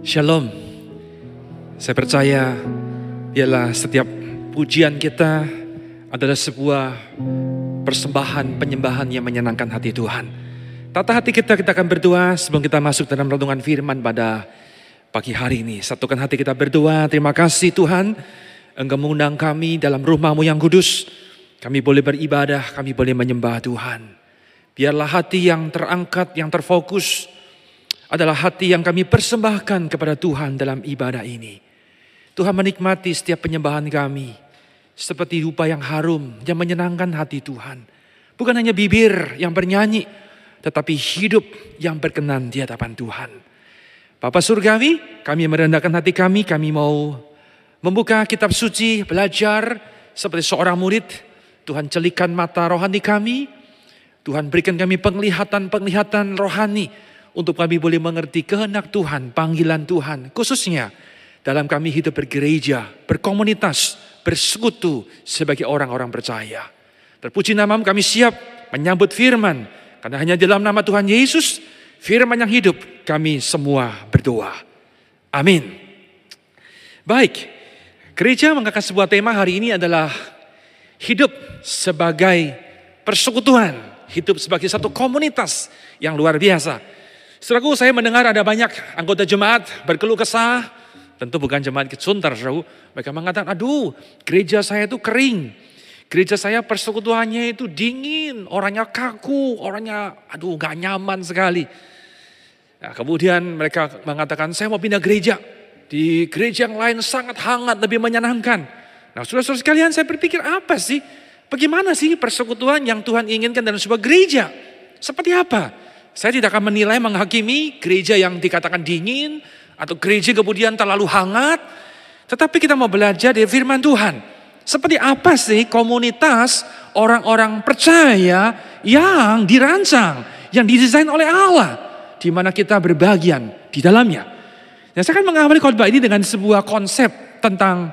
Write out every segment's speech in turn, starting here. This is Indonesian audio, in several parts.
Shalom. Saya percaya biarlah setiap pujian kita adalah sebuah persembahan penyembahan yang menyenangkan hati Tuhan. Tata hati kita, kita akan berdoa sebelum kita masuk dalam renungan firman pada pagi hari ini. Satukan hati kita berdoa, terima kasih Tuhan. Engkau mengundang kami dalam rumahmu yang kudus. Kami boleh beribadah, kami boleh menyembah Tuhan. Biarlah hati yang terangkat, yang terfokus adalah hati yang kami persembahkan kepada Tuhan dalam ibadah ini. Tuhan menikmati setiap penyembahan kami. Seperti rupa yang harum, yang menyenangkan hati Tuhan. Bukan hanya bibir yang bernyanyi, tetapi hidup yang berkenan di hadapan Tuhan. Bapak Surgawi, kami merendahkan hati kami, kami mau membuka kitab suci, belajar seperti seorang murid. Tuhan celikan mata rohani kami, Tuhan berikan kami penglihatan-penglihatan rohani untuk kami boleh mengerti kehendak Tuhan, panggilan Tuhan, khususnya dalam kami hidup bergereja, berkomunitas, bersekutu sebagai orang-orang percaya. Terpuji namamu kami siap menyambut firman, karena hanya dalam nama Tuhan Yesus, firman yang hidup, kami semua berdoa. Amin. Baik, gereja mengangkat sebuah tema hari ini adalah hidup sebagai persekutuan, hidup sebagai satu komunitas yang luar biasa. Saudaraku, saya mendengar ada banyak anggota jemaat berkeluh kesah, tentu bukan jemaat kesuntar, saudaraku. Mereka mengatakan, aduh gereja saya itu kering, gereja saya persekutuannya itu dingin, orangnya kaku, orangnya aduh gak nyaman sekali. Nah, kemudian mereka mengatakan, saya mau pindah gereja. Di gereja yang lain sangat hangat, lebih menyenangkan. Nah saudara-saudara sekalian saya berpikir apa sih? Bagaimana sih persekutuan yang Tuhan inginkan dalam sebuah gereja? Seperti apa? Saya tidak akan menilai, menghakimi gereja yang dikatakan dingin, atau gereja kemudian terlalu hangat. Tetapi kita mau belajar dari firman Tuhan. Seperti apa sih komunitas orang-orang percaya yang dirancang, yang didesain oleh Allah. Di mana kita berbagian di dalamnya. Nah, saya akan mengawali khotbah ini dengan sebuah konsep tentang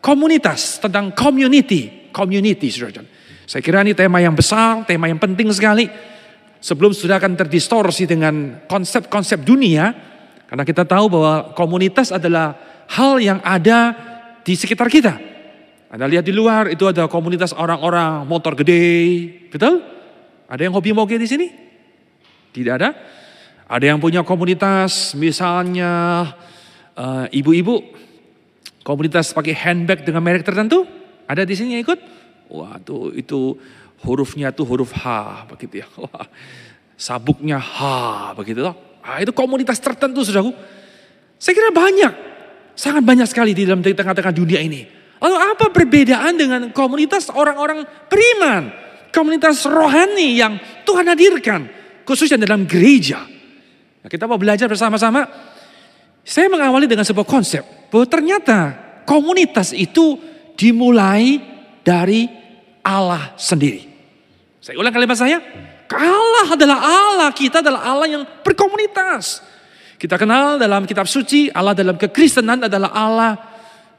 komunitas, tentang community, community, saudara. Saya kira ini tema yang besar, tema yang penting sekali. Sebelum sudah akan terdistorsi dengan konsep-konsep dunia, karena kita tahu bahwa komunitas adalah hal yang ada di sekitar kita. Anda lihat di luar itu ada komunitas orang-orang motor gede, betul? Ada yang hobi moge di sini? Tidak ada? Ada yang punya komunitas, misalnya uh, ibu-ibu, komunitas pakai handbag dengan merek tertentu. Ada di sini yang ikut? Wah, tuh itu hurufnya tuh huruf H begitu ya. Wah, sabuknya H begitu loh. Ah, itu komunitas tertentu saudaraku. Saya kira banyak, sangat banyak sekali di dalam tengah-tengah dunia ini. Lalu apa perbedaan dengan komunitas orang-orang beriman? Komunitas rohani yang Tuhan hadirkan. Khususnya dalam gereja. Nah, kita mau belajar bersama-sama. Saya mengawali dengan sebuah konsep bahwa ternyata komunitas itu dimulai dari Allah sendiri. Saya ulang kalimat saya. Allah adalah Allah, kita adalah Allah yang berkomunitas. Kita kenal dalam kitab suci, Allah dalam kekristenan adalah Allah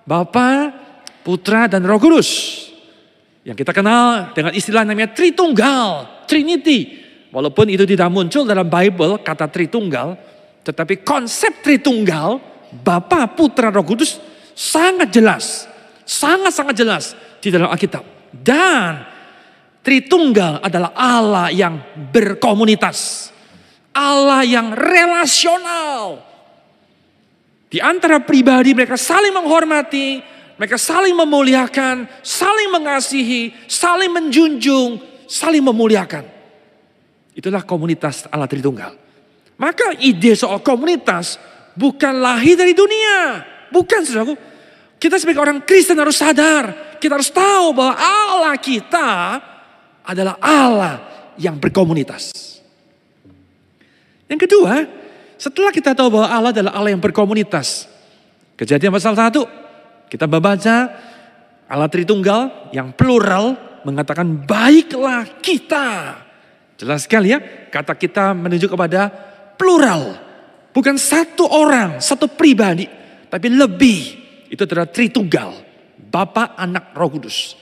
Bapa, Putra, dan Roh Kudus. Yang kita kenal dengan istilah namanya Tritunggal, Trinity. Walaupun itu tidak muncul dalam Bible kata Tritunggal, tetapi konsep Tritunggal, Bapa, Putra, Roh Kudus sangat jelas, sangat-sangat jelas di dalam Alkitab. Dan Tritunggal adalah Allah yang berkomunitas. Allah yang relasional. Di antara pribadi mereka saling menghormati, mereka saling memuliakan, saling mengasihi, saling menjunjung, saling memuliakan. Itulah komunitas Allah Tritunggal. Maka ide soal komunitas bukan lahir dari dunia. Bukan saudaraku. Kita sebagai orang Kristen harus sadar. Kita harus tahu bahwa Allah kita adalah Allah yang berkomunitas. Yang kedua, setelah kita tahu bahwa Allah adalah Allah yang berkomunitas. Kejadian pasal satu, kita membaca Allah Tritunggal yang plural mengatakan baiklah kita Jelas sekali ya, kata kita menunjuk kepada plural. Bukan satu orang, satu pribadi, tapi lebih. Itu adalah Tritunggal, Bapa, Anak, Roh Kudus.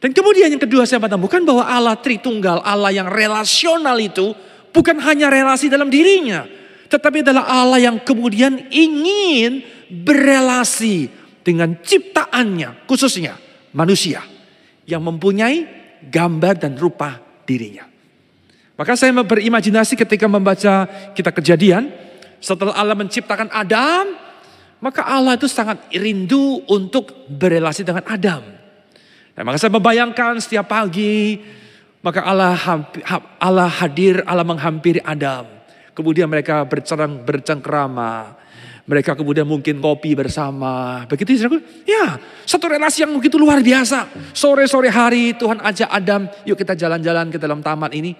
Dan kemudian yang kedua saya menemukan bahwa Allah Tritunggal, Allah yang relasional itu bukan hanya relasi dalam dirinya. Tetapi adalah Allah yang kemudian ingin berelasi dengan ciptaannya, khususnya manusia yang mempunyai gambar dan rupa dirinya. Maka saya berimajinasi ketika membaca kita kejadian, setelah Allah menciptakan Adam, maka Allah itu sangat rindu untuk berelasi dengan Adam. Nah, maka saya membayangkan setiap pagi, maka Allah Allah hadir, Allah menghampiri Adam. Kemudian mereka bercerang, bercengkrama. Mereka kemudian mungkin kopi bersama. Begitu ya satu relasi yang begitu luar biasa. Sore-sore hari Tuhan ajak Adam, yuk kita jalan-jalan ke dalam taman ini.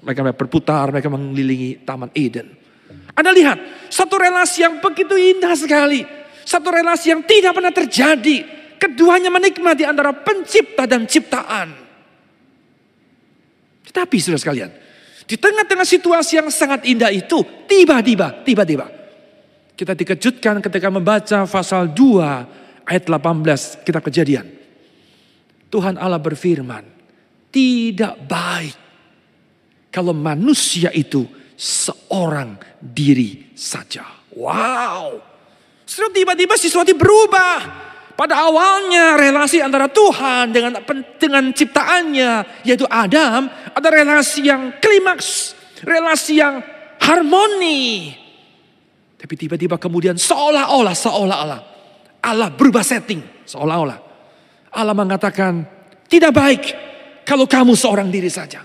Mereka berputar, mereka mengelilingi taman Eden. Anda lihat, satu relasi yang begitu indah sekali. Satu relasi yang tidak pernah terjadi. Keduanya menikmati antara pencipta dan ciptaan. Tetapi sudah sekalian, di tengah-tengah situasi yang sangat indah itu, tiba-tiba, tiba-tiba, kita dikejutkan ketika membaca pasal 2 ayat 18 kitab kejadian. Tuhan Allah berfirman, tidak baik kalau manusia itu seorang diri saja. Wow. Sudah tiba-tiba sesuatu berubah. Pada awalnya relasi antara Tuhan dengan dengan ciptaannya yaitu Adam ada relasi yang klimaks, relasi yang harmoni. Tapi tiba-tiba kemudian seolah-olah seolah-olah Allah berubah setting, seolah-olah Allah mengatakan tidak baik kalau kamu seorang diri saja.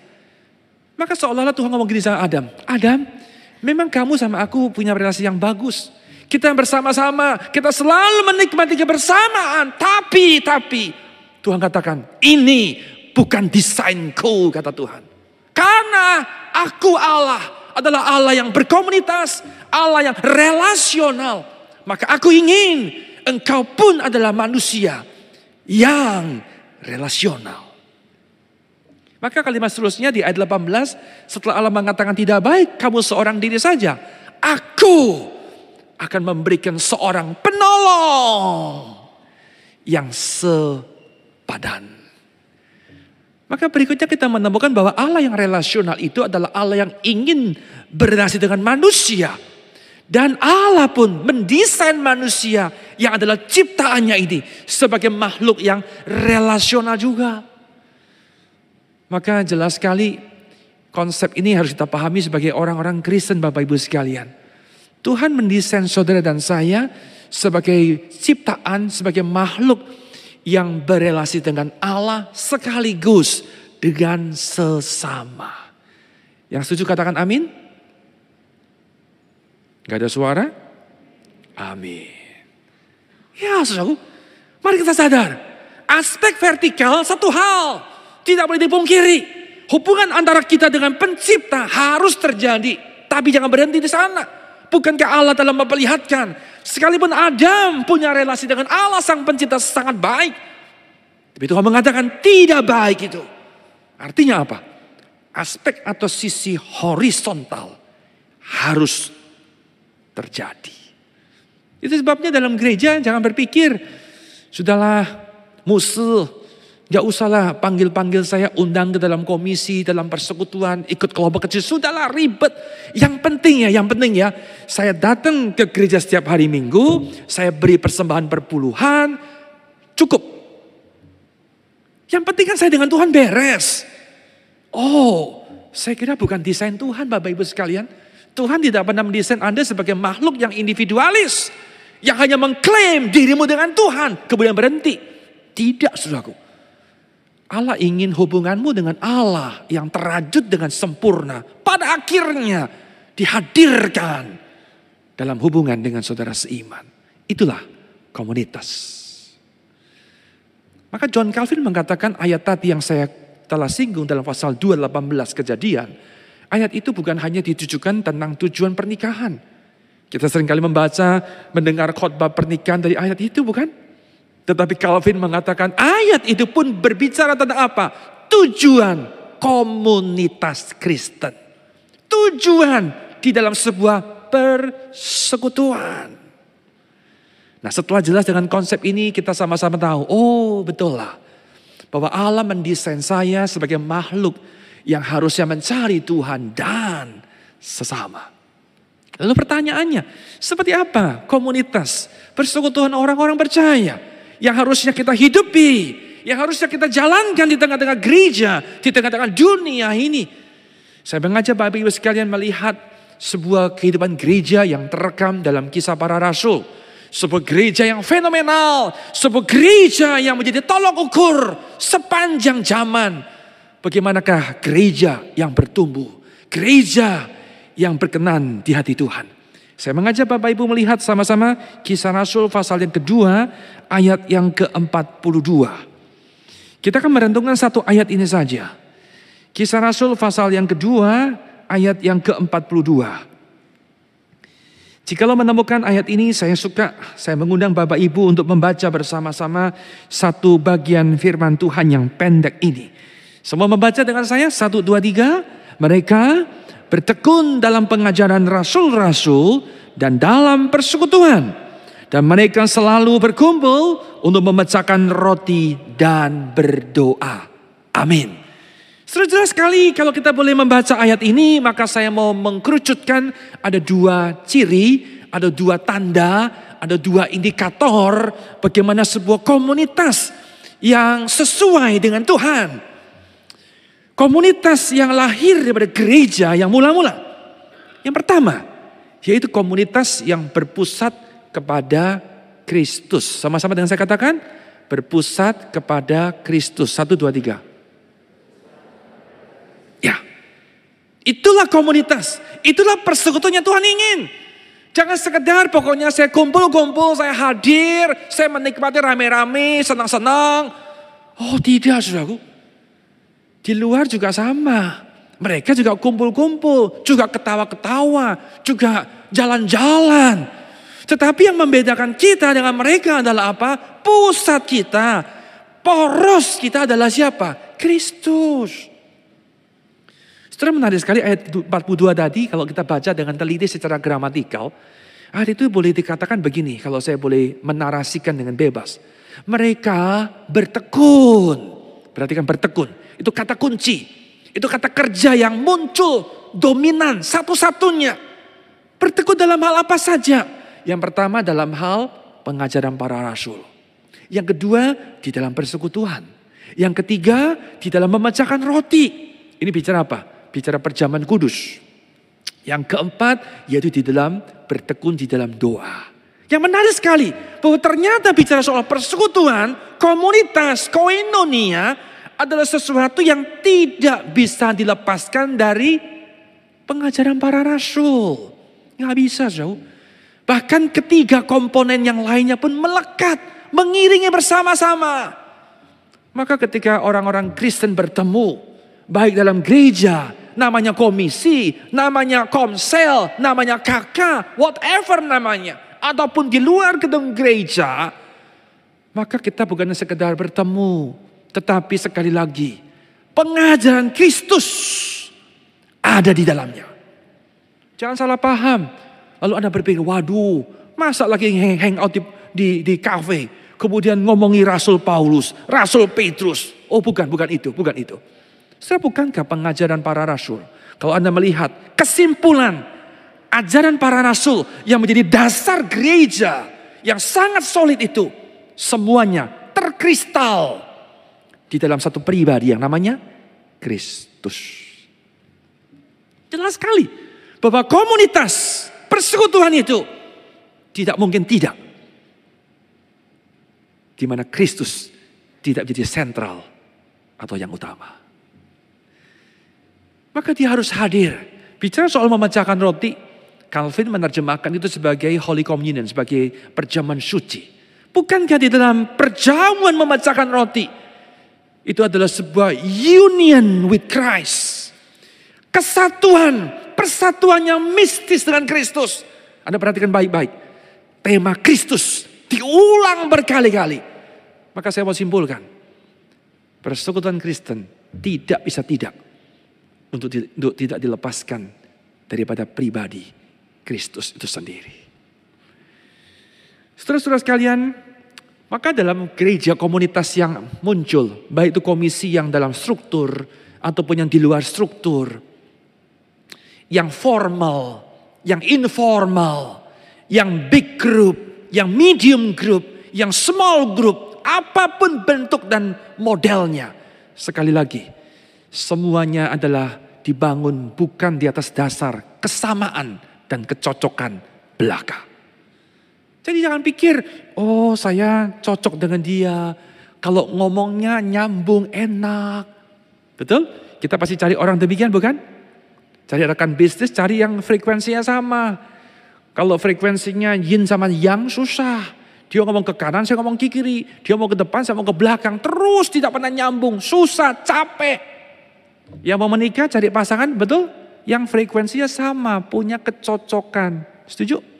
Maka seolah-olah Tuhan ngomong gini sama Adam. Adam, memang kamu sama aku punya relasi yang bagus. Kita bersama-sama, kita selalu menikmati kebersamaan. Tapi, tapi, Tuhan katakan, ini bukan desainku, kata Tuhan. Karena aku Allah adalah Allah yang berkomunitas, Allah yang relasional. Maka aku ingin engkau pun adalah manusia yang relasional. Maka kalimat seterusnya di ayat 18, setelah Allah mengatakan tidak baik kamu seorang diri saja. Aku akan memberikan seorang penolong yang sepadan. Maka berikutnya kita menemukan bahwa Allah yang relasional itu adalah Allah yang ingin berrelasi dengan manusia. Dan Allah pun mendesain manusia yang adalah ciptaannya ini sebagai makhluk yang relasional juga. Maka jelas sekali konsep ini harus kita pahami sebagai orang-orang Kristen Bapak Ibu sekalian. Tuhan mendesain saudara dan saya sebagai ciptaan, sebagai makhluk yang berelasi dengan Allah sekaligus dengan sesama. Yang setuju katakan amin? Gak ada suara? Amin. Ya saudaraku, mari kita sadar. Aspek vertikal satu hal. Tidak boleh dipungkiri. Hubungan antara kita dengan pencipta harus terjadi. Tapi jangan berhenti di sana. Bukankah Allah dalam memperlihatkan. Sekalipun Adam punya relasi dengan Allah sang pencipta sangat baik. Tapi Tuhan mengatakan tidak baik itu. Artinya apa? Aspek atau sisi horizontal harus terjadi. Itu sebabnya dalam gereja jangan berpikir, sudahlah musuh Gak usahlah panggil-panggil saya undang ke dalam komisi, dalam persekutuan, ikut kelompok kecil. Sudahlah ribet. Yang penting ya, yang penting ya. Saya datang ke gereja setiap hari minggu. Saya beri persembahan perpuluhan. Cukup. Yang penting kan saya dengan Tuhan beres. Oh, saya kira bukan desain Tuhan Bapak Ibu sekalian. Tuhan tidak pernah mendesain Anda sebagai makhluk yang individualis. Yang hanya mengklaim dirimu dengan Tuhan. Kemudian berhenti. Tidak saudaraku. Allah ingin hubunganmu dengan Allah yang terajut dengan sempurna. Pada akhirnya dihadirkan dalam hubungan dengan saudara seiman. Itulah komunitas. Maka John Calvin mengatakan ayat tadi yang saya telah singgung dalam pasal 218 kejadian. Ayat itu bukan hanya ditujukan tentang tujuan pernikahan. Kita sering kali membaca, mendengar khotbah pernikahan dari ayat itu bukan? Tetapi Calvin mengatakan ayat itu pun berbicara tentang apa? Tujuan komunitas Kristen. Tujuan di dalam sebuah persekutuan. Nah setelah jelas dengan konsep ini kita sama-sama tahu, oh betul lah. Bahwa Allah mendesain saya sebagai makhluk yang harusnya mencari Tuhan dan sesama. Lalu pertanyaannya, seperti apa komunitas persekutuan orang-orang percaya yang harusnya kita hidupi, yang harusnya kita jalankan di tengah-tengah gereja, di tengah-tengah dunia ini. Saya mengajak Bapak Ibu sekalian melihat sebuah kehidupan gereja yang terekam dalam kisah para rasul. Sebuah gereja yang fenomenal, sebuah gereja yang menjadi tolok ukur sepanjang zaman. Bagaimanakah gereja yang bertumbuh, gereja yang berkenan di hati Tuhan. Saya mengajak Bapak Ibu melihat sama-sama kisah Rasul pasal yang kedua ayat yang ke-42. Kita akan merentungkan satu ayat ini saja. Kisah Rasul pasal yang kedua ayat yang ke-42. Jikalau menemukan ayat ini saya suka, saya mengundang Bapak Ibu untuk membaca bersama-sama satu bagian firman Tuhan yang pendek ini. Semua membaca dengan saya, satu, dua, tiga. Mereka bertekun dalam pengajaran rasul-rasul dan dalam persekutuan. Dan mereka selalu berkumpul untuk memecahkan roti dan berdoa. Amin. Jelas sekali kalau kita boleh membaca ayat ini maka saya mau mengkerucutkan ada dua ciri, ada dua tanda, ada dua indikator bagaimana sebuah komunitas yang sesuai dengan Tuhan. Komunitas yang lahir daripada gereja yang mula-mula. Yang pertama, yaitu komunitas yang berpusat kepada Kristus. Sama-sama dengan saya katakan, berpusat kepada Kristus. Satu, dua, tiga. Ya, itulah komunitas. Itulah persekutuan yang Tuhan ingin. Jangan sekedar pokoknya saya kumpul-kumpul, saya hadir, saya menikmati rame-rame, senang-senang. Oh tidak saudaraku. Di luar juga sama. Mereka juga kumpul-kumpul, juga ketawa-ketawa, juga jalan-jalan. Tetapi yang membedakan kita dengan mereka adalah apa? Pusat kita, poros kita adalah siapa? Kristus. Setelah menarik sekali ayat 42 tadi, kalau kita baca dengan teliti secara gramatikal, ayat itu boleh dikatakan begini, kalau saya boleh menarasikan dengan bebas. Mereka bertekun. Perhatikan bertekun. Itu kata kunci. Itu kata kerja yang muncul dominan satu-satunya. Bertekun dalam hal apa saja? Yang pertama dalam hal pengajaran para rasul. Yang kedua di dalam persekutuan. Yang ketiga di dalam memecahkan roti. Ini bicara apa? Bicara perjaman kudus. Yang keempat yaitu di dalam bertekun di dalam doa. Yang menarik sekali bahwa ternyata bicara soal persekutuan, komunitas, koinonia adalah sesuatu yang tidak bisa dilepaskan dari pengajaran para rasul. Nggak bisa jauh. Bahkan ketiga komponen yang lainnya pun melekat, mengiringi bersama-sama. Maka ketika orang-orang Kristen bertemu, baik dalam gereja, namanya komisi, namanya komsel, namanya kakak, whatever namanya, ataupun di luar gedung gereja, maka kita bukan sekedar bertemu, tetapi sekali lagi, pengajaran Kristus ada di dalamnya. Jangan salah paham. Lalu Anda berpikir, waduh, masa lagi hang, out di, di, di cafe. Kemudian ngomongi Rasul Paulus, Rasul Petrus. Oh bukan, bukan itu, bukan itu. Saya bukankah pengajaran para rasul? Kalau Anda melihat kesimpulan ajaran para rasul yang menjadi dasar gereja yang sangat solid itu. Semuanya terkristal di dalam satu pribadi yang namanya Kristus. Jelas sekali bahwa komunitas persekutuan itu tidak mungkin tidak. Di mana Kristus tidak menjadi sentral atau yang utama. Maka dia harus hadir. Bicara soal memecahkan roti, Calvin menerjemahkan itu sebagai Holy Communion, sebagai perjamuan suci. Bukankah di dalam perjamuan memecahkan roti, itu adalah sebuah union with Christ. Kesatuan, persatuan yang mistis dengan Kristus. Anda perhatikan baik-baik. Tema Kristus diulang berkali-kali. Maka saya mau simpulkan. Persekutuan Kristen tidak bisa tidak. Untuk, untuk tidak dilepaskan daripada pribadi Kristus itu sendiri. Saudara-saudara sekalian, maka dalam gereja komunitas yang muncul, baik itu komisi yang dalam struktur ataupun yang di luar struktur, yang formal yang informal, yang big group, yang medium group, yang small group, apa pun bentuk dan modelnya. Sekali lagi, semuanya adalah dibangun bukan di atas dasar kesamaan dan kecocokan belaka. Jadi jangan pikir, oh saya cocok dengan dia. Kalau ngomongnya nyambung, enak. Betul? Kita pasti cari orang demikian bukan? Cari rekan bisnis, cari yang frekuensinya sama. Kalau frekuensinya yin sama yang susah. Dia ngomong ke kanan, saya ngomong ke kiri. Dia mau ke depan, saya mau ke belakang. Terus tidak pernah nyambung, susah, capek. Yang mau menikah cari pasangan, betul? Yang frekuensinya sama, punya kecocokan. Setuju?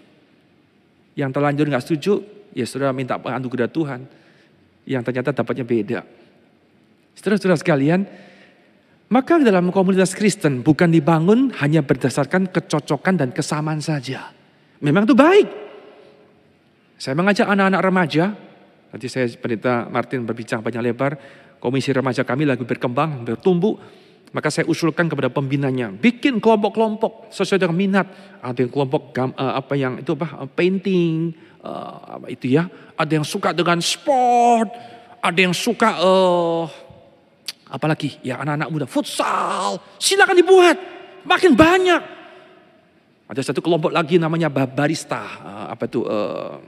Yang terlanjur nggak setuju, ya saudara minta anugerah Tuhan. Yang ternyata dapatnya beda. Saudara-saudara sekalian, maka dalam komunitas Kristen bukan dibangun hanya berdasarkan kecocokan dan kesamaan saja. Memang itu baik. Saya mengajak anak-anak remaja, nanti saya pendeta Martin berbincang banyak lebar, komisi remaja kami lagi berkembang, bertumbuh, maka saya usulkan kepada pembinanya, bikin kelompok-kelompok sesuai dengan minat. Ada yang kelompok uh, apa yang itu apa painting, uh, apa itu ya. Ada yang suka dengan sport, ada yang suka uh, apalagi ya anak-anak muda futsal. Silakan dibuat, makin banyak. Ada satu kelompok lagi namanya barista, uh, apa itu uh,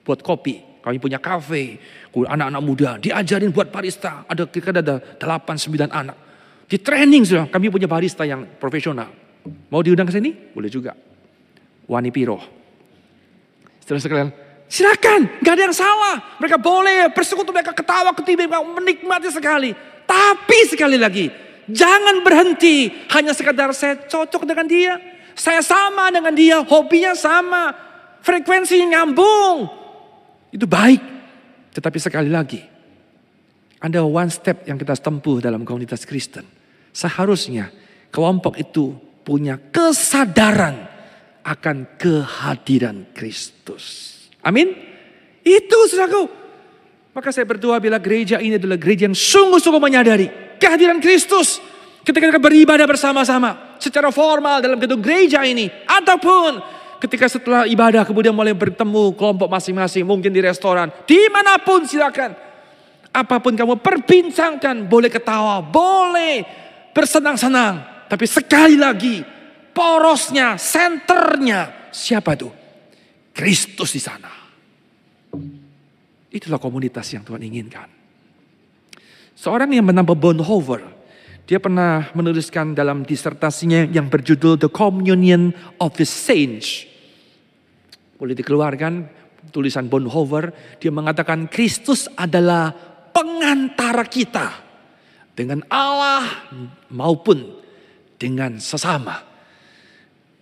buat kopi. Kami punya kafe, anak-anak muda diajarin buat barista. Ada kira-kira ada 8 9 anak. Di training sudah, kami punya barista yang profesional. Mau diundang ke sini? Boleh juga. Wani Piro. Setelah sekalian, silakan, gak ada yang salah. Mereka boleh bersekutu, mereka ketawa, ketiba, menikmati sekali. Tapi sekali lagi, jangan berhenti hanya sekadar saya cocok dengan dia. Saya sama dengan dia, hobinya sama, frekuensinya nyambung. Itu baik. Tetapi sekali lagi, ada one step yang kita tempuh dalam komunitas Kristen. Seharusnya kelompok itu punya kesadaran akan kehadiran Kristus. Amin. Itu saudaraku. Maka saya berdoa bila gereja ini adalah gereja yang sungguh-sungguh menyadari kehadiran Kristus. Ketika kita beribadah bersama-sama secara formal dalam gedung gereja ini. Ataupun ketika setelah ibadah kemudian mulai bertemu kelompok masing-masing. Mungkin di restoran. Di mana pun silakan. Apa pun kamu perbincangkan. Boleh ketawa. Boleh bersenang-senang. Tapi sekali lagi, porosnya, senternya, siapa itu? Kristus di sana. Itulah komunitas yang Tuhan inginkan. Seorang yang bernama Bonhoeffer, dia pernah menuliskan dalam disertasinya yang berjudul The Communion of the Saints. Boleh dikeluarkan tulisan Bonhoeffer, dia mengatakan Kristus adalah pengantara kita dengan Allah maupun dengan sesama.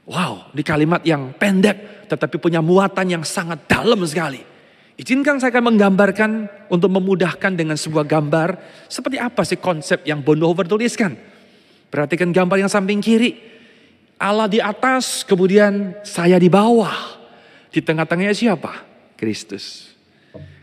Wow, ini kalimat yang pendek tetapi punya muatan yang sangat dalam sekali. Izinkan saya akan menggambarkan untuk memudahkan dengan sebuah gambar seperti apa sih konsep yang Bonhoeffer tuliskan. Perhatikan gambar yang samping kiri. Allah di atas, kemudian saya di bawah. Di tengah-tengahnya siapa? Kristus.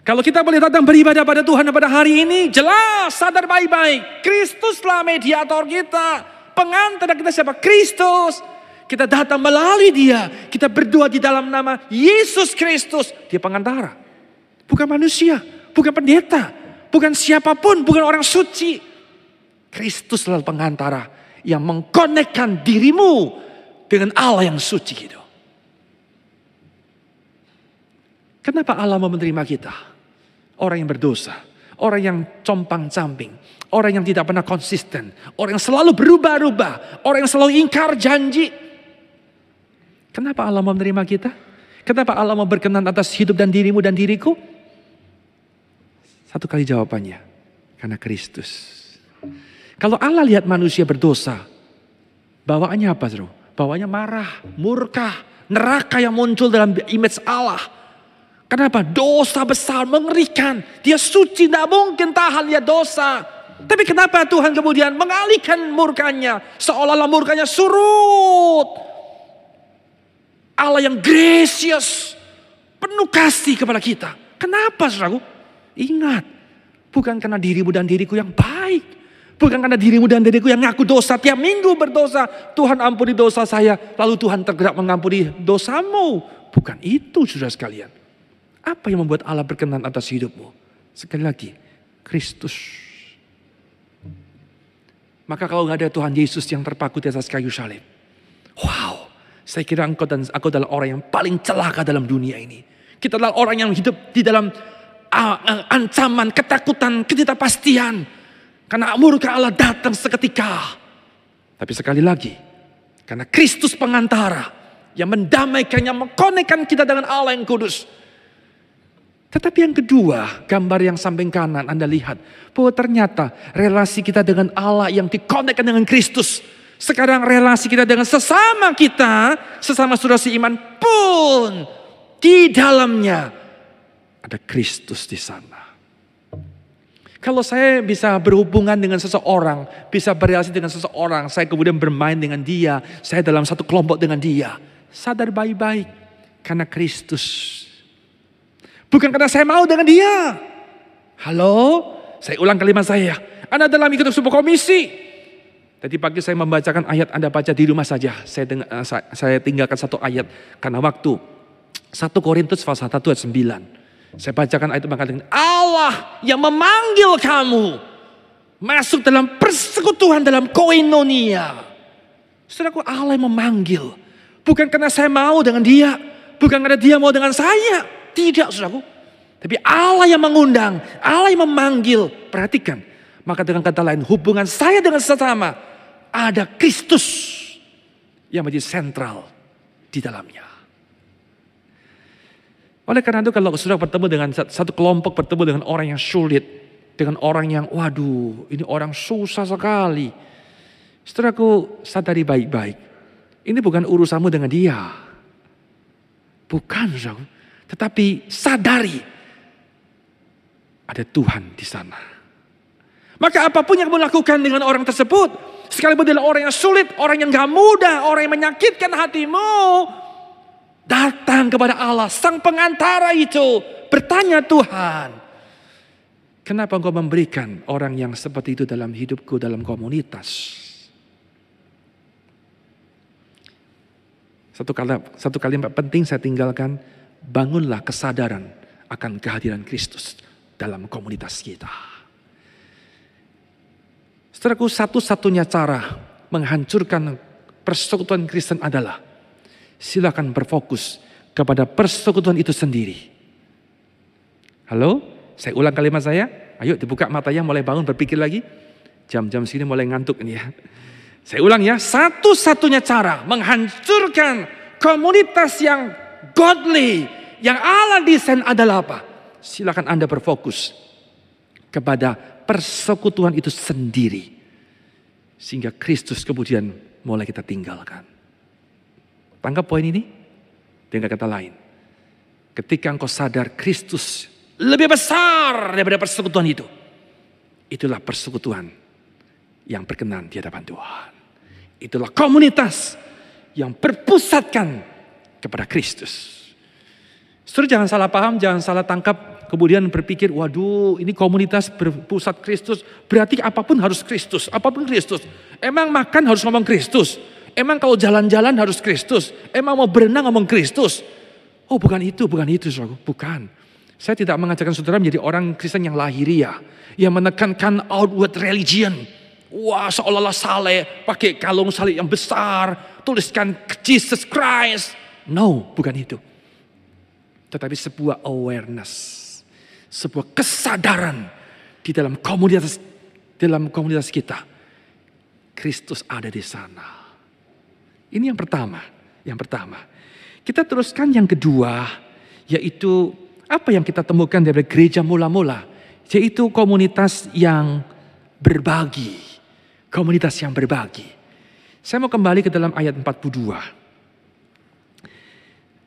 Kalau kita boleh datang beribadah pada Tuhan pada hari ini, jelas sadar baik-baik. Kristuslah mediator kita. Pengantar kita siapa? Kristus. Kita datang melalui dia. Kita berdoa di dalam nama Yesus Kristus. Dia pengantara. Bukan manusia. Bukan pendeta. Bukan siapa pun. Bukan orang suci. Kristuslah pengantara. Yang mengkonekkan dirimu dengan Allah yang suci gitu. Kenapa Allah mau menerima kita? orang yang berdosa, orang yang compang-camping, orang yang tidak pernah konsisten, orang yang selalu berubah-ubah, orang yang selalu ingkar janji. Kenapa Allah mau menerima kita? Kenapa Allah mau berkenan atas hidup dan dirimu dan diriku? Satu kali jawabannya, karena Kristus. Kalau Allah lihat manusia berdosa, bawaannya apa, Bro? Bawaannya marah, murka, neraka yang muncul dalam image Allah. Kenapa? Dosa besar, mengerikan. Dia suci, tidak mungkin tahan lihat dosa. Tapi kenapa Tuhan kemudian mengalihkan murkanya? Seolah-olah murkanya surut. Allah yang gracious. Penuh kasih kepada kita. Kenapa saudaraku? Ingat. Bukan karena dirimu dan diriku yang baik. Bukan karena dirimu dan diriku yang ngaku dosa tiap minggu berdosa. Tuhan ampuni dosa saya. Lalu Tuhan tergerak mengampuni dosamu. Bukan itu sudah sekalian. Apa yang membuat Allah berkenan atas hidupmu? Sekali lagi, Kristus. Maka kalau nggak ada Tuhan Yesus yang terpaku di atas kayu salib. Wow, saya kira engkau dan aku adalah orang yang paling celaka dalam dunia ini. Kita adalah orang yang hidup di dalam uh, uh, ancaman, ketakutan, ketidakpastian. Karena murka Allah datang seketika. Tapi sekali lagi, karena Kristus pengantara yang mendamaikan, yang mengkonekkan kita dengan Allah yang kudus. Tetapi yang kedua, gambar yang samping kanan Anda lihat bahwa ternyata relasi kita dengan Allah yang dikonekkan dengan Kristus. Sekarang relasi kita dengan sesama kita, sesama saudara iman pun di dalamnya ada Kristus di sana. Kalau saya bisa berhubungan dengan seseorang, bisa berrelasi dengan seseorang, saya kemudian bermain dengan dia, saya dalam satu kelompok dengan dia. Sadar baik-baik, karena Kristus. Bukan karena saya mau dengan dia. Halo, saya ulang kalimat saya. Anda dalam ikut sebuah komisi. Tadi pagi saya membacakan ayat Anda baca di rumah saja. Saya, dengar, eh, saya tinggalkan satu ayat karena waktu. 1 Korintus pasal 1 ayat 9. Saya bacakan ayat mengatakan Allah yang memanggil kamu masuk dalam persekutuan dalam koinonia. Saudaraku Allah yang memanggil. Bukan karena saya mau dengan dia. Bukan karena dia mau dengan saya. Tidak saudaraku. Tapi Allah yang mengundang. Allah yang memanggil. Perhatikan. Maka dengan kata lain hubungan saya dengan sesama. Ada Kristus yang menjadi sentral di dalamnya. Oleh karena itu kalau sudah bertemu dengan satu kelompok bertemu dengan orang yang sulit, dengan orang yang waduh ini orang susah sekali. Saudaraku sadari baik-baik. Ini bukan urusanmu dengan dia. Bukan saudaraku. Tetapi sadari ada Tuhan di sana. Maka apa pun yang kamu lakukan dengan orang tersebut. Sekalipun adalah orang yang sulit, orang yang gak mudah, orang yang menyakitkan hatimu. Datang kepada Allah, sang pengantara itu. Bertanya Tuhan, kenapa engkau memberikan orang yang seperti itu dalam hidupku, dalam komunitas? Satu kali, satu kalimat penting saya tinggalkan, bangunlah kesadaran akan kehadiran Kristus dalam komunitas kita. Setelahku satu-satunya cara menghancurkan persekutuan Kristen adalah silakan berfokus kepada persekutuan itu sendiri. Halo, saya ulang kalimat saya. Ayo dibuka matanya mulai bangun berpikir lagi. Jam-jam sini mulai ngantuk ini ya. Saya ulang ya, satu-satunya cara menghancurkan komunitas yang godly, yang Allah desain adalah apa? Silakan Anda berfokus kepada persekutuan itu sendiri. Sehingga Kristus kemudian mulai kita tinggalkan. Tangkap poin ini? Dengan kata lain. Ketika engkau sadar Kristus lebih besar daripada persekutuan itu. Itulah persekutuan yang berkenan di hadapan Tuhan. Itulah komunitas yang berpusatkan kepada Kristus. Saudara jangan salah paham, jangan salah tangkap. Kemudian berpikir, waduh ini komunitas berpusat Kristus. Berarti apa pun harus Kristus, apa pun Kristus. Emang makan harus ngomong Kristus. Emang kalau jalan-jalan harus Kristus? Emang mau berenang ngomong Kristus? Oh bukan itu, bukan itu saudara. Bukan. Saya tidak mengajarkan saudara menjadi orang Kristen yang lahiriah. Yang menekankan outward religion. Wah seolah-olah saleh, pakai kalung salib yang besar. Tuliskan Jesus Christ. No, bukan itu. Tetapi sebuah awareness. Sebuah kesadaran di dalam komunitas dalam komunitas kita. Kristus ada di sana. Ini yang pertama, yang pertama. Kita teruskan yang kedua, yaitu apa yang kita temukan dari gereja mula-mula, yaitu komunitas yang berbagi, komunitas yang berbagi. Saya mau kembali ke dalam ayat 42.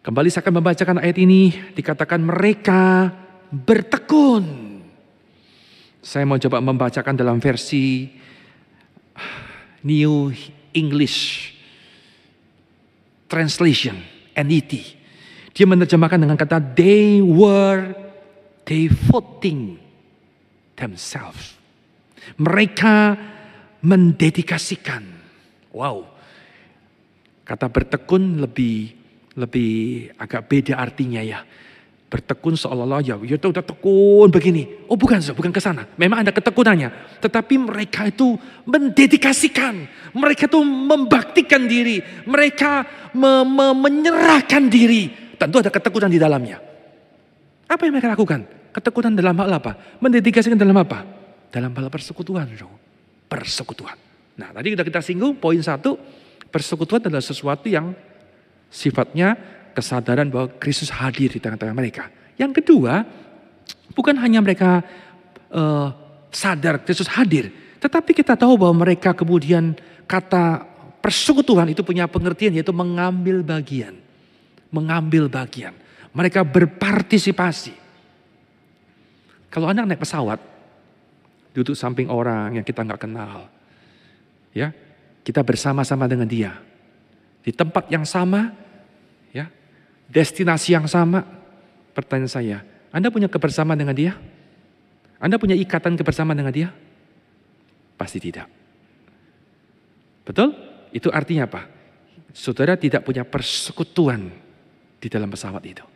Kembali saya akan membacakan ayat ini, dikatakan mereka bertekun. Saya mau coba membacakan dalam versi New English Translation, NET. Dia menerjemahkan dengan kata they were devoting themselves. Mereka mendedikasikan. Wow. Kata bertekun lebih lebih agak beda artinya ya. Bertekun seolah-olah ya, ya udah tekun begini. Oh bukan, bukan ke sana. Memang ada ketekunannya. Tetapi mereka itu mendedikasikan. Mereka itu membaktikan diri. Mereka me me menyerahkan diri. Tentu ada ketekunan di dalamnya. Apa yang mereka lakukan? Ketekunan dalam hal apa? Mendedikasikan dalam apa? Dalam hal persekutuan. Persekutuan. Nah tadi kita kita singgung poin satu. Persekutuan adalah sesuatu yang sifatnya kesadaran bahwa Kristus hadir di tengah-tengah mereka. Yang kedua, bukan hanya mereka uh, sadar Kristus hadir, tetapi kita tahu bahwa mereka kemudian kata persekutuan itu punya pengertian yaitu mengambil bagian. Mengambil bagian. Mereka berpartisipasi. Kalau Anda naik pesawat, duduk samping orang yang kita nggak kenal. Ya, kita bersama-sama dengan dia. Di tempat yang sama, destinasi yang sama. Pertanyaan saya, Anda punya kebersamaan dengan dia? Anda punya ikatan kebersamaan dengan dia? Pasti tidak. Betul? Itu artinya apa? Saudara tidak punya persekutuan di dalam pesawat itu.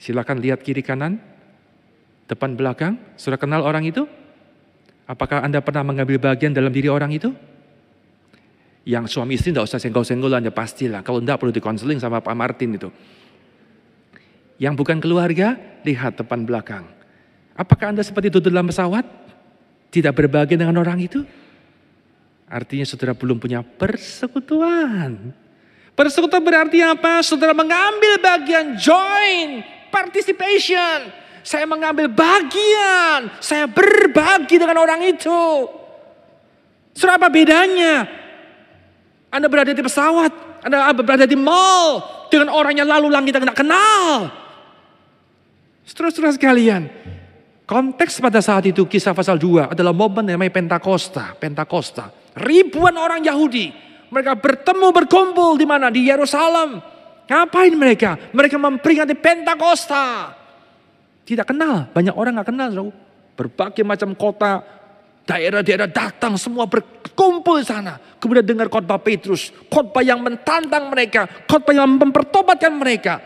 Silakan lihat kiri kanan, depan belakang. Sudah kenal orang itu? Apakah Anda pernah mengambil bagian dalam diri orang itu? Yang suami istri tidak usah senggol-senggolan ya pastilah. Kalau tidak perlu dikonseling sama Pak Martin itu. Yang bukan keluarga, lihat depan belakang. Apakah Anda seperti itu dalam pesawat? Tidak berbagi dengan orang itu? Artinya saudara belum punya persekutuan. Persekutuan berarti apa? Saudara mengambil bagian, join, participation. Saya mengambil bagian, saya berbagi dengan orang itu. Saudara apa bedanya? Anda berada di pesawat, Anda berada di mall dengan orang yang lalu lalang kita tidak kenal. Seterus-terus sekalian, konteks pada saat itu kisah pasal 2 adalah momen yang namanya Pentakosta. Pentakosta. Ribuan orang Yahudi, mereka bertemu berkumpul di mana? Di Yerusalem. Ngapain mereka? Mereka memperingati Pentakosta. Tidak kenal, banyak orang nggak kenal. Berbagai macam kota, daerah-daerah datang semua berkumpul sana. Kemudian dengar khotbah Petrus, khotbah yang mentantang mereka, khotbah yang mempertobatkan mereka.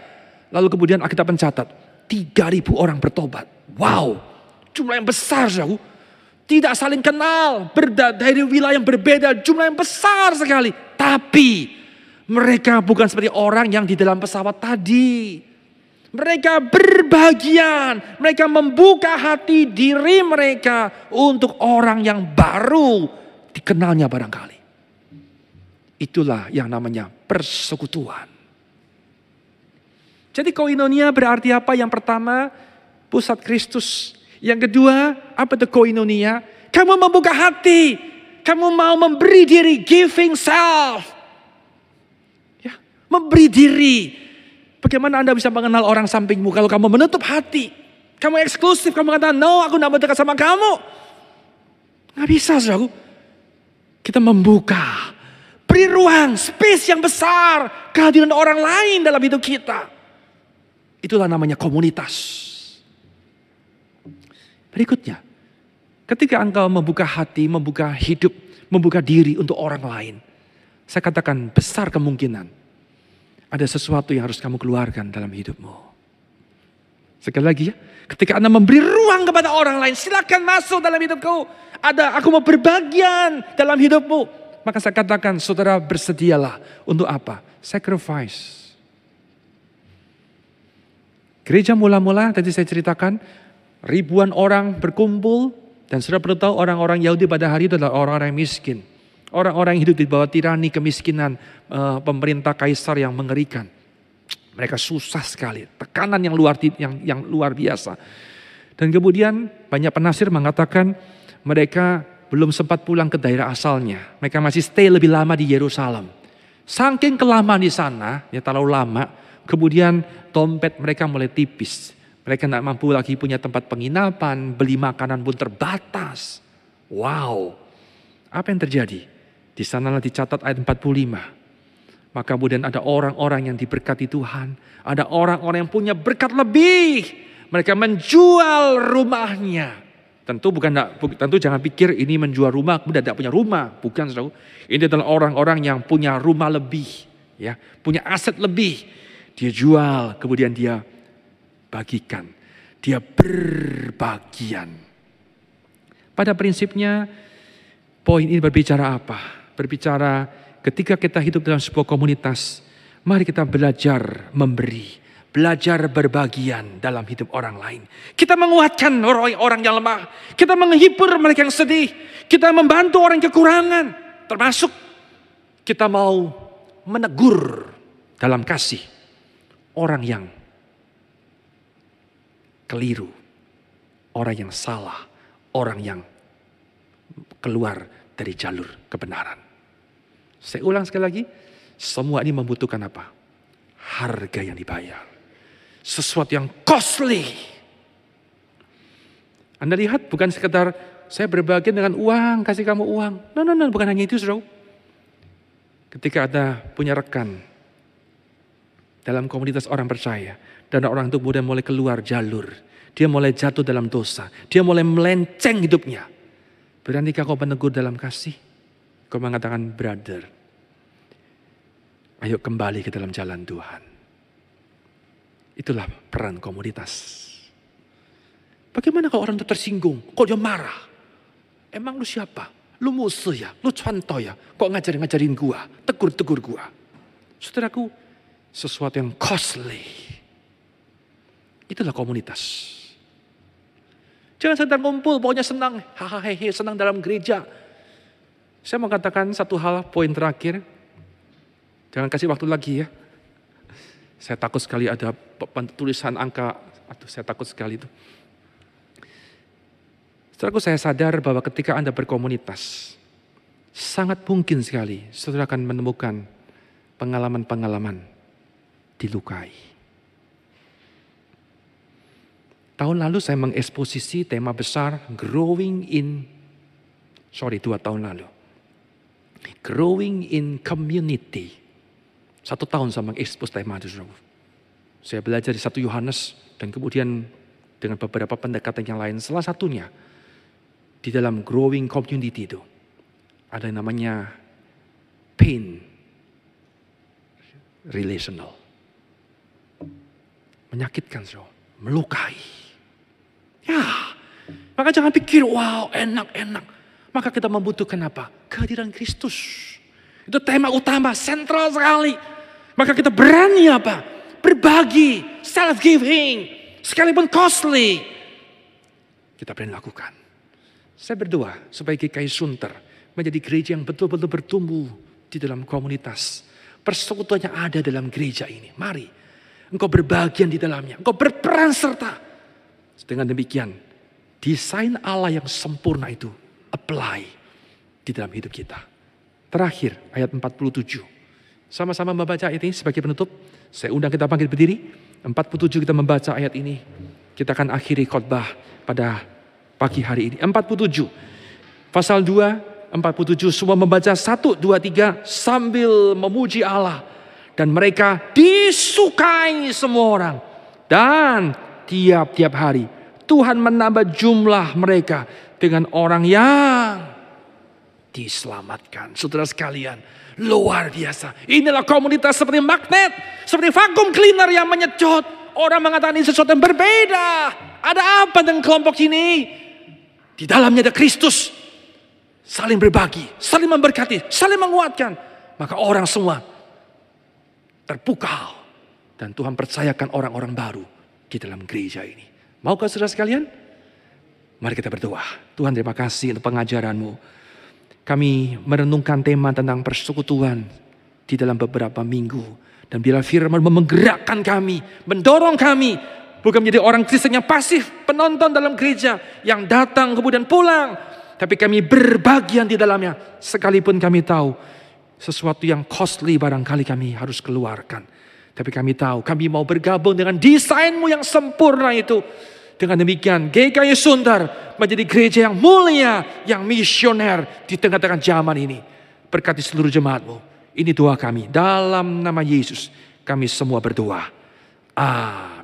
Lalu kemudian kita mencatat, 3000 orang bertobat. Wow, jumlah yang besar jauh. Tidak saling kenal, dari wilayah yang berbeda, jumlah yang besar sekali. Tapi mereka bukan seperti orang yang di dalam pesawat tadi. Mereka berbagian, mereka membuka hati diri mereka untuk orang yang baru dikenalnya barangkali. Itulah yang namanya persekutuan. Jadi koinonia berarti apa? Yang pertama, pusat Kristus. Yang kedua, apa itu koinonia? Kamu membuka hati, kamu mau memberi diri, giving self. Ya, memberi diri, Bagaimana Anda bisa mengenal orang sampingmu kalau kamu menutup hati? Kamu eksklusif, kamu kata, no aku tidak dekat sama kamu. Nggak bisa, saudara. Kita membuka, beri ruang, space yang besar, kehadiran orang lain dalam hidup kita. Itulah namanya komunitas. Berikutnya, ketika engkau membuka hati, membuka hidup, membuka diri untuk orang lain. Saya katakan besar kemungkinan ada sesuatu yang harus kamu keluarkan dalam hidupmu. Sekali lagi ya, ketika Anda memberi ruang kepada orang lain, silakan masuk dalam hidupku. Ada, aku mau berbagian dalam hidupmu. Maka saya katakan, saudara bersedialah untuk apa? Sacrifice. Gereja mula-mula tadi saya ceritakan, ribuan orang berkumpul dan sudah perlu tahu orang-orang Yahudi pada hari itu adalah orang-orang miskin. Orang-orang yang hidup di bawah tirani kemiskinan uh, pemerintah kaisar yang mengerikan. Mereka susah sekali, tekanan yang luar yang yang luar biasa. Dan kemudian banyak penasir mengatakan mereka belum sempat pulang ke daerah asalnya. Mereka masih stay lebih lama di Yerusalem. Saking kelamaan di sana, ya terlalu lama, kemudian dompet mereka mulai tipis. Mereka tidak mampu lagi punya tempat penginapan, beli makanan pun terbatas. Wow, apa yang terjadi? Di sanalah dicatat ayat 45. Maka kemudian ada orang-orang yang diberkati Tuhan. Ada orang-orang yang punya berkat lebih. Mereka menjual rumahnya. Tentu bukan tentu jangan pikir ini menjual rumah kemudian tidak punya rumah, bukan saudara. Ini adalah orang-orang yang punya rumah lebih, ya, punya aset lebih. Dia jual, kemudian dia bagikan. Dia berbagian. Pada prinsipnya poin ini berbicara apa? Berbicara ketika kita hidup dalam sebuah komunitas, mari kita belajar memberi belajar berbagian dalam hidup orang lain. Kita menguatkan orang-orang yang lemah. Kita menghibur mereka yang sedih. Kita membantu orang yang kekurangan. Termasuk kita mau menegur dalam kasih orang yang keliru. Orang yang salah. Orang yang keluar dari jalur kebenaran. Saya ulang sekali lagi. Semua ini membutuhkan apa? Harga yang dibayar sesuatu yang costly. Anda lihat bukan sekedar saya berbagi dengan uang, kasih kamu uang. No, no, no, bukan hanya itu, saudara. Ketika ada punya rekan dalam komunitas orang percaya, dan orang itu kemudian mulai keluar jalur, dia mulai jatuh dalam dosa, dia mulai melenceng hidupnya. Beranikah kau menegur dalam kasih? Kau mengatakan, brother, ayo kembali ke dalam jalan Tuhan. Itulah peran komunitas. Bagaimana kalau orang itu tersinggung? Kok dia marah? Emang lu siapa? Lu musuh ya? Lu contoh ya? Kok ngajarin-ngajarin gua? Tegur-tegur gua? Saudaraku, sesuatu yang costly. Itulah komunitas. Jangan sedang ngumpul, pokoknya senang. Hahaha, senang dalam gereja. Saya mau katakan satu hal, poin terakhir. Jangan kasih waktu lagi ya. Saya takut sekali ada tulisan angka, aduh saya takut sekali itu. Setelah saya sadar bahwa ketika Anda berkomunitas, sangat mungkin sekali saudara akan menemukan pengalaman-pengalaman dilukai. Tahun lalu saya mengeksposisi tema besar Growing in, sorry dua tahun lalu. Growing in Community. Satu tahun saya mengekspos tema itu. Saya belajar di satu Yohanes dan kemudian dengan beberapa pendekatan yang lain. Salah satunya di dalam growing community itu ada yang namanya pain relational. Menyakitkan, saudara. Melukai. Ya, maka jangan pikir, wow enak-enak. Maka kita membutuhkan apa? Kehadiran Kristus. Itu tema utama, sentral sekali. Maka kita berani apa? Berbagi, self-giving, sekalipun costly. Kita berani lakukan. Saya berdoa supaya GKI Sunter menjadi gereja yang betul-betul bertumbuh di dalam komunitas. Persekutuannya ada dalam gereja ini. Mari, engkau berbagian di dalamnya. Engkau berperan serta. Dengan demikian, desain Allah yang sempurna itu apply di dalam hidup kita. Terakhir, ayat 47. Sama-sama membaca ayat ini sebagai penutup. Saya undang kita bangkit berdiri. 47 kita membaca ayat ini. Kita akan akhiri khotbah pada pagi hari ini. 47. Pasal 2, 47 semua membaca 1, 2, 3 sambil memuji Allah. Dan mereka disukai semua orang. Dan tiap-tiap hari Tuhan menambah jumlah mereka dengan orang yang diselamatkan. Saudara sekalian, Luar biasa. Inilah komunitas seperti magnet. Seperti vakum cleaner yang menyedot. Orang mengatakan ini sesuatu yang berbeda. Ada apa dengan kelompok ini? Di dalamnya ada Kristus. Saling berbagi, saling memberkati, saling menguatkan. Maka orang semua terpukau. Dan Tuhan percayakan orang-orang baru di dalam gereja ini. Maukah saudara sekalian? Mari kita berdoa. Tuhan terima kasih untuk pengajaranmu kami merenungkan tema tentang persekutuan di dalam beberapa minggu. Dan bila firman menggerakkan kami, mendorong kami, bukan menjadi orang Kristen yang pasif, penonton dalam gereja, yang datang kemudian pulang. Tapi kami berbagian di dalamnya, sekalipun kami tahu sesuatu yang costly barangkali kami harus keluarkan. Tapi kami tahu, kami mau bergabung dengan desainmu yang sempurna itu. Dengan demikian GKI Suntar menjadi gereja yang mulia, yang misioner di tengah-tengah zaman ini. Berkati seluruh jemaatmu. Ini doa kami. Dalam nama Yesus kami semua berdoa. Ah.